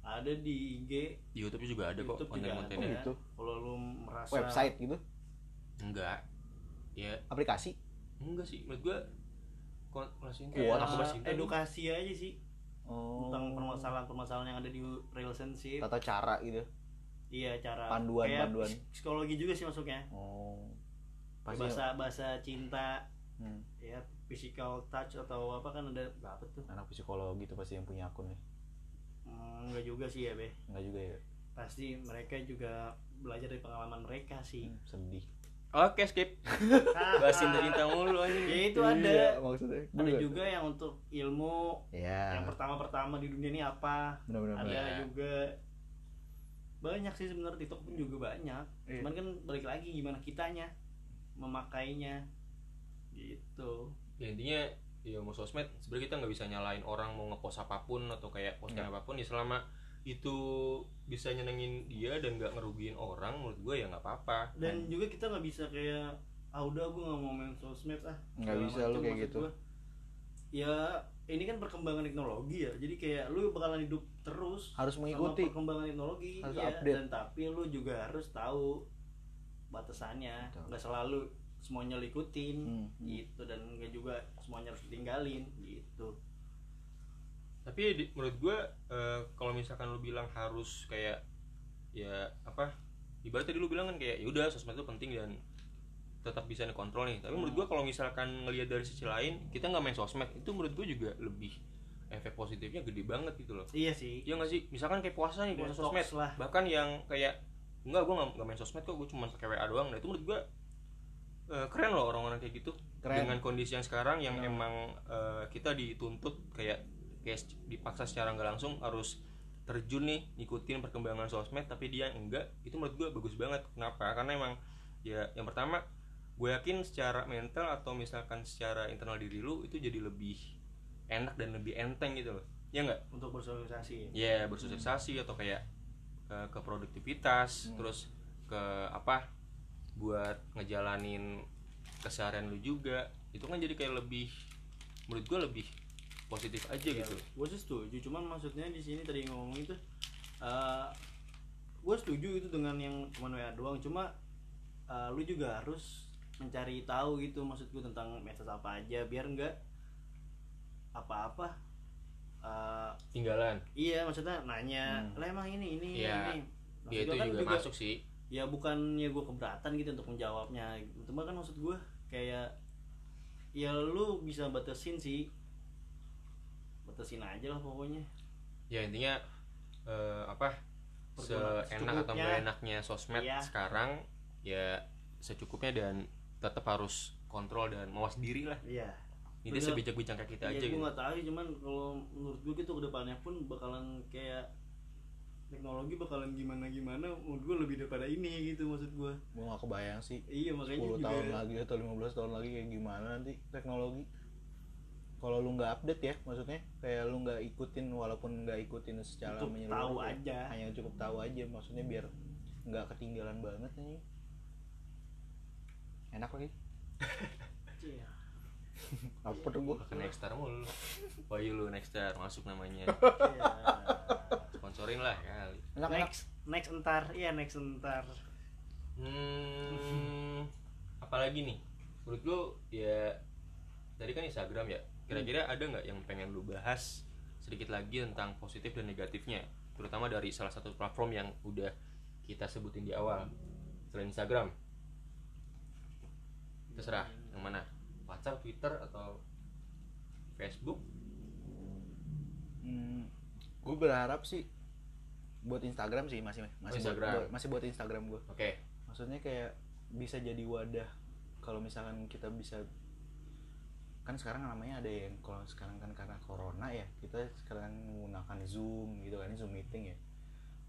ada di IG, Di YouTube juga ada kok YouTube juga ada. konten-kontennya. Oh, gitu. Kalau lu merasa website gitu Enggak. Ya, aplikasi enggak sih. Menurut gua kon kelas cinta, Iya, aku bahas cinta. edukasi aja sih oh tentang permasalahan-permasalahan yang ada di relationship. tata cara gitu Iya, cara Panduan, kayak panduan. psik- psikologi juga sih masuknya. oh pasti Bahasa bahasa cinta, hmm, ya physical touch atau apa kan ada berapa tuh? anak psikologi tuh pasti yang punya akun nih Hmm, enggak juga sih ya, Be. enggak juga ya Pasti mereka juga belajar dari pengalaman mereka sih. Hmm, sedih Oke, skip. Bahas cinta-cinta mulu anjing. ya itu ada. Iya, maksudnya Ada juga yang untuk ilmu ya yang pertama-pertama di dunia ini apa? benar-benar Ada Iya. juga banyak sih sebenarnya TikTok pun juga banyak. Iya. Cuman kan balik lagi gimana kitanya memakainya gitu. Ya intinya ya mau sosmed sebenarnya kita nggak bisa nyalain orang mau ngepost apa pun atau kayak posting Nggak. apa pun ya selama itu bisa nyenengin dia dan nggak ngerugiin orang menurut gue ya nggak apa-apa Dan juga kita nggak bisa kayak ah udah gue nggak mau main sosmed ah Nggak bisa lu kayak gitu. gua. ya ini kan perkembangan teknologi ya jadi kayak lu bakalan hidup terus harus sama mengikuti perkembangan teknologi Harus iya. update. dan tapi lu juga harus tahu batasannya nggak selalu semuanya lu ikutin Hmm, hmm. gitu. Dan nggak juga semuanya harus ditinggalin gitu. Tapi di- menurut gue eh, kalau misalkan lu bilang harus kayak ya apa ibaratnya dulu bilang kan kayak yaudah sosmed itu penting dan tetap bisa dikontrol nih. Tapi menurut gue kalau misalkan ngelihat dari sisi lain kita nggak main sosmed itu menurut gue juga lebih efek positifnya gede banget gitu loh. Iya sih. Iya nggak sih? Misalkan kayak puasa nih puasa sosmed. lah. bahkan yang kayak enggak gue nggak nggak main sosmed kok gue cuma pakai wa doang. Nah itu menurut gue eh, keren loh orang-orang kayak gitu. Keren. dengan kondisi yang sekarang yang Benar. emang eh, kita dituntut kayak kayak dipaksa secara nggak langsung harus terjun nih ngikutin perkembangan sosmed tapi dia enggak. Itu menurut gue bagus banget. Kenapa? Karena emang ya yang pertama gue yakin secara mental atau misalkan secara internal diri lu itu jadi lebih enak dan lebih enteng gitu loh. Ya enggak untuk bersosialisasi. Ya bersosialisasi atau kayak ke, ke produktivitas Hmm. terus ke apa buat ngejalanin keseharian lu juga itu kan jadi kayak lebih menurut gue lebih positif aja gitu gue sih setuju cuman maksudnya di sini tadi ngomong itu gue setuju itu dengan yang cuman WA doang cuma eh, lu juga harus mencari tahu gitu maksud gue tentang medsos apa aja biar enggak apa-apa eh, tinggalan iya maksudnya nanya Hmm. lah emang ini ini Iya. ini Maksud ya itu kan juga, masuk sih ya bukannya gue keberatan gitu untuk menjawabnya. Cuma kan maksud gue kayak ya lu bisa batasin sih. Batasin aja lah pokoknya. Ya intinya eh, apa seenak atau nggak enaknya sosmed Iya. sekarang ya secukupnya dan tetap harus kontrol dan mawas diri lah. Iya. Ini Bener. sebijak-bijak kayak kita ya, aja gue gitu. nggak tahu cuman kalau menurut gue gitu ke depannya pun bakalan kayak teknologi bakalan gimana gimana menurut gue lebih daripada ini gitu maksud gue gue gak kebayang sih iya makanya 10 juga tahun lagi atau 15 tahun lagi kayak gimana nanti teknologi kalau lu nggak update ya maksudnya kayak lu nggak ikutin walaupun nggak ikutin secara Untuk menyeluruh tahu ya. aja. hanya cukup tahu aja maksudnya biar nggak ketinggalan banget nih enak lagi Iya. apa tuh gua ke Nexstar mulu Wahyu lu Nexstar masuk namanya Iya. Sponsorin lah kali. Enak enak next next entar. Iya next entar. Hmm apalagi nih? Menurut lu ya tadi kan Instagram ya? Kira-kira ada nggak yang pengen lu bahas sedikit lagi tentang positif dan negatifnya? Terutama dari salah satu platform yang udah kita sebutin di awal selain Instagram. Terserah yang mana? WhatsApp Twitter atau Facebook? Hmm, gue berharap sih buat Instagram sih masih masih Instagram. buat, masih buat Instagram gue oke. Maksudnya kayak bisa jadi wadah kalau misalkan kita bisa kan sekarang namanya ada yang kalau sekarang kan karena corona ya kita sekarang menggunakan zoom gitu kan zoom meeting ya.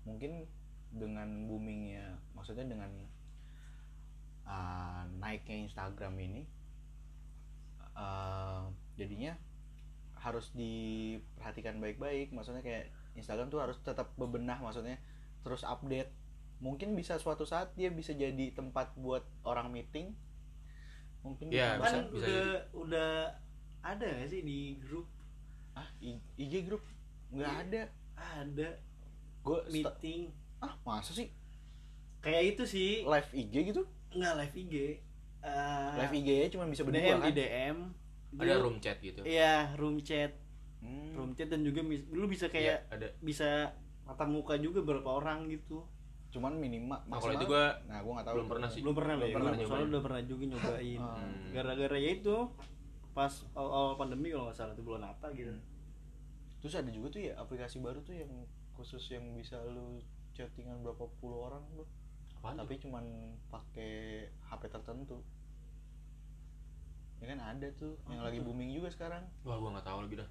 Mungkin dengan boomingnya maksudnya dengan uh, naiknya Instagram ini uh, jadinya harus diperhatikan baik-baik. Maksudnya kayak Instagram tuh harus tetap bebenah maksudnya terus update. Mungkin bisa suatu saat dia bisa jadi tempat buat orang meeting. Mungkin Ya, bisa- kan bisa- udah udah ada gak sih di grup? Ah IG grup nggak Iya. ada. ada. Gue meeting. Ah masa sih? Kayak itu sih. Live IG gitu? Nggak live IG Eh, live IG nya cuma bisa berdua DM kan? Di DM ada room chat gitu? Iya room chat Hmm. room chat dan juga lu bisa kayak ada bisa tatap muka juga berapa orang gitu cuman minimal Nah, kalau itu maksimal- gua nah gua nggak tahu belum pernah sih. belum pernah Belum loh pernah ya, soalnya udah pernah juga nyobain Ah. Hmm. gara-gara ya itu pas awal pandemi kalau nggak salah itu bulan apa gitu Hmm. terus ada juga tuh ya aplikasi baru tuh yang khusus yang bisa lu chattingan berapa puluh orang bro Apaan tuh? tapi cuman pakai HP tertentu ya kan ada tuh yang lagi booming juga sekarang wah gua nggak tahu lagi dah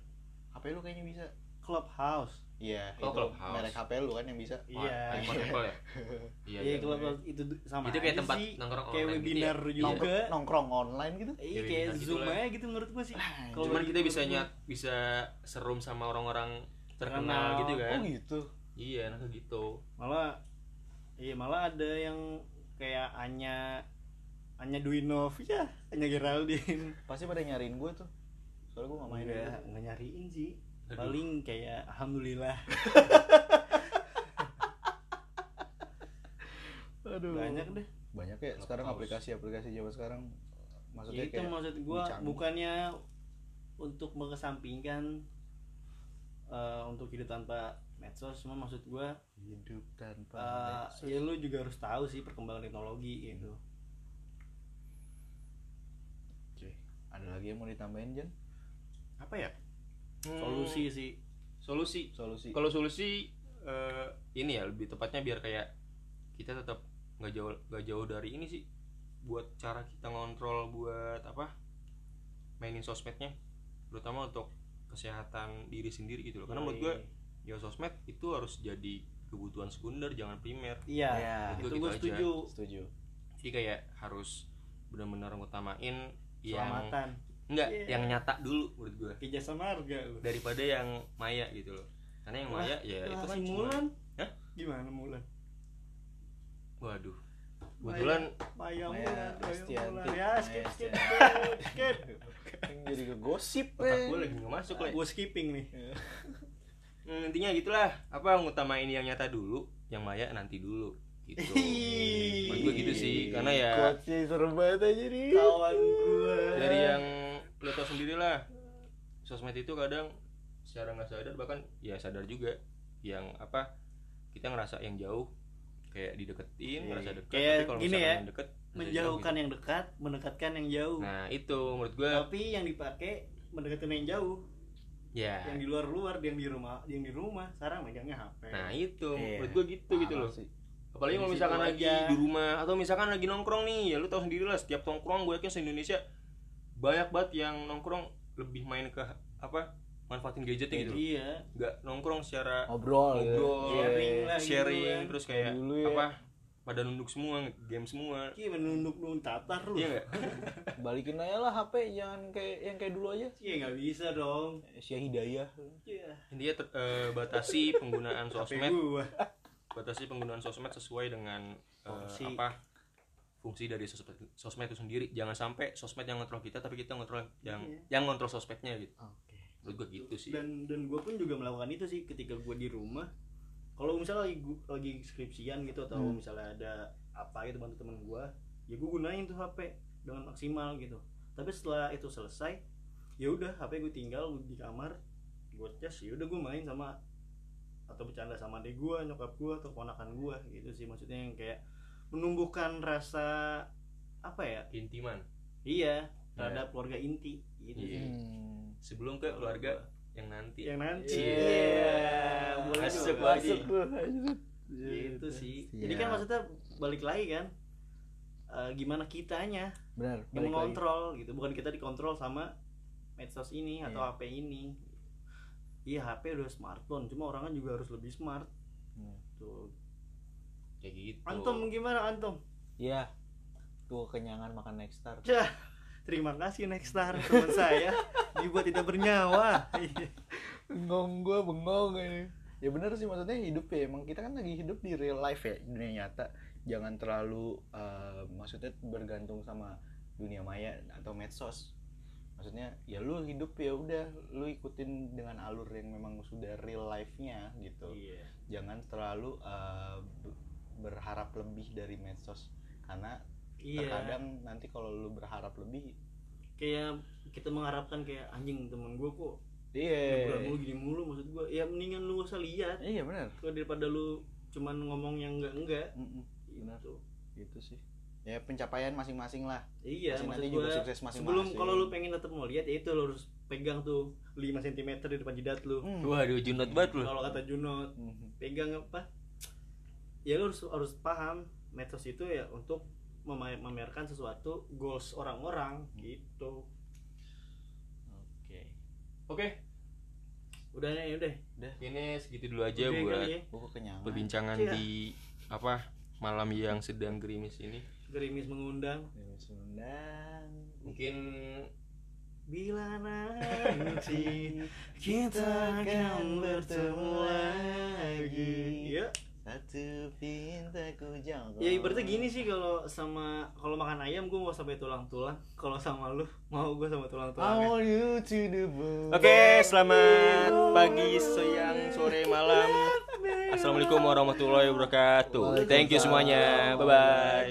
HP lu kayaknya bisa. Clubhouse. Iya Oh, itu Clubhouse. merek HP lu kan yang bisa. Iya. iPhone Apple ya? Iya iya iya Clubhouse itu sama Itu kayak aja tempat sih. nongkrong kayak online gitu webinar ya? juga. nongkrong, nongkrong online gitu? Iya Ya, kayak gitu zoom aja gitu menurut gua sih. Kalau cuman kita bisa nyat bisa serum sama orang-orang terkenal gitu kan? Oh gitu. Iya enaknya gitu. Malah iya malah ada yang kayak Anya Anya Duinov ya Anya Geraldine. Pasti pada nyariin gue tuh soalnya gue gak main Enggak, dulu. nggak nyariin sih Aduh. paling kayak alhamdulillah aduh banyak deh banyak ya sekarang aplikasi-aplikasi zaman sekarang maksudnya ya itu kayak maksud gua canggih. bukannya untuk mengesampingkan eh, untuk hidup tanpa medsos cuma maksud gua hidup tanpa eh, medsos. ya lu juga harus tahu sih perkembangan teknologi gitu Oke. ada lagi yang mau ditambahin Jan apa ya? Hmm, solusi sih. Solusi. Solusi. Kalau solusi eh, ini ya lebih tepatnya biar kayak kita tetap nggak jauh nggak jauh dari ini sih buat cara kita ngontrol buat apa mainin sosmednya terutama untuk kesehatan diri sendiri gitu loh. Karena menurut gue ya sosmed itu harus jadi kebutuhan sekunder jangan primer. Iya. Ya, itu gitu gua aja. setuju. Setuju. Jadi kayak harus benar-benar ngutamain yang selamatan enggak Iya. yang nyata dulu menurut gue ke jasa marga lu. Daripada yang maya gitu loh. Karena yang maya ya itu kan si cuma Mulan. Hah? gimana Mulan? Waduh. Kebetulan Maya Maya Mulan Maya. Mulan. Ya skip skip skip jadi ke gosip otak gue lagi nggak masuk lah gue skipping nih. Hmm, intinya gitulah. Apa ngutamain yang nyata dulu yang maya nanti dulu. Gitu. Menurut gue gitu sih. Karena ya Quotesnya serem banget aja nih kawan gue dari yang lo tau sendiri lah sosmed itu kadang secara nggak sadar bahkan ya sadar juga yang apa kita ngerasa yang jauh kayak dideketin Iya. ngerasa dekat Kayak tapi kalau gini ya, yang deket menjauhkan jauh yang dekat mendekatkan yang jauh nah itu menurut gue tapi yang dipakai mendekatkan yang jauh ya yang di luar luar yang di rumah yang di rumah sekarang megangnya HP nah itu Iya. menurut gue gitu gitu loh sih. apalagi kalau misalkan lagi aja. di rumah atau misalkan lagi nongkrong nih ya lu tahu sendiri lah setiap nongkrong gue yakin se Indonesia banyak banget yang nongkrong lebih main ke apa manfaatin gadgetnya gitu iya nggak nongkrong secara ngobrol gitu. ngobrol Iya. Sharing lah gitu sharing kan. terus kayak Dulu ya. apa pada nunduk semua game semua Iya menunduk nunduk tatar lu. iya nggak balikin aja lah HP jangan kayak yang kayak dulu aja Iya nggak bisa dong. Sia Hidayah Iya. intinya ter- eh, batasi penggunaan sosmed batasi penggunaan sosmed sesuai dengan eh, Fungsi. apa fungsi dari sosmed, sosmed itu sendiri jangan sampai sosmed yang ngontrol kita tapi kita ngontrol yang Iya. yang ngontrol sosmednya gitu oke menurut gue gitu sih Dan dan gue pun juga melakukan itu sih ketika gue di rumah. Kalau misalnya lagi gua- lagi skripsian gitu atau Hmm. misalnya ada apa gitu bantu temen gue, ya gue gunain tuh HP dengan maksimal gitu. Tapi setelah itu selesai, ya udah HP gue tinggal di kamar, gue cas, ya udah gue main sama atau bercanda sama adik gue, nyokap gue atau ponakan gue gitu sih maksudnya yang kayak menumbuhkan rasa apa ya? intiman Iya terhadap keluarga inti gitu Iya. sih. Hmm. sebelum ke keluarga yang nanti yang nanti Iya. Masuk juga. lagi. Masuk anjir. gitu sih Siap. jadi kan maksudnya balik lagi kan eh, gimana kitanya benar yang balik lagi. mengontrol gitu bukan kita dikontrol sama medsos ini atau Iya. HP ini iya HP udah smartphone cuma orang kan juga harus lebih smart Hmm. tuh kayak gitu antum gimana antum Iya. Tuh kenyangan makan Nexstar. Cah, terima kasih Nexstar teman saya dibuat tidak bernyawa. Bengong gua bengong ini. Ya bener sih maksudnya hidup ya emang kita kan lagi hidup di real life ya dunia nyata. Jangan terlalu eh, maksudnya bergantung sama dunia maya atau medsos. Maksudnya ya lu hidup ya udah lu ikutin dengan alur yang memang sudah real life-nya gitu. iya Jangan terlalu eh, be- berharap lebih dari medsos. Karena iya. terkadang nanti kalau lu berharap lebih kayak kita mengharapkan kayak anjing temen gue kok iya. liburan mulu gini mulu maksud gue ya mendingan lu usah lihat. Iya benar. Kalau daripada lu cuman ngomong yang enggak enggak Mm-mm. Benar. gitu. Gitu sih. Ya pencapaian masing-masing lah. Iya Masing maksud nanti gue juga sukses masing-masing. sebelum kalau lu pengen tetap mau lihat ya itu lu harus pegang tuh 5 cm di depan jidat lu. Hmm. waduh junot banget lu. Kalau kata Junot Mhm. pegang apa ya lu harus harus paham medsos itu ya untuk mema- memamerkan sesuatu goals orang-orang gitu. Oke. Oke. Udah ya udah. Ini segitu dulu aja Udah buat ya. perbincangan Iya. di apa malam yang sedang gerimis ini. Gerimis mengundang. Dewi Sundang mungkin bila nanti kita akan bertemu lagi. ya satu pintaku jangkau ya ibaratnya gini sih kalau sama kalau makan ayam gue mau sampai tulang-tulang kalau sama lu mau gue sama I tulang-tulangnya want you to the moon Oke, selamat pagi, siang, sore, malam. Assalamualaikum warahmatullahi wabarakatuh. Thank you semuanya. Bye bye.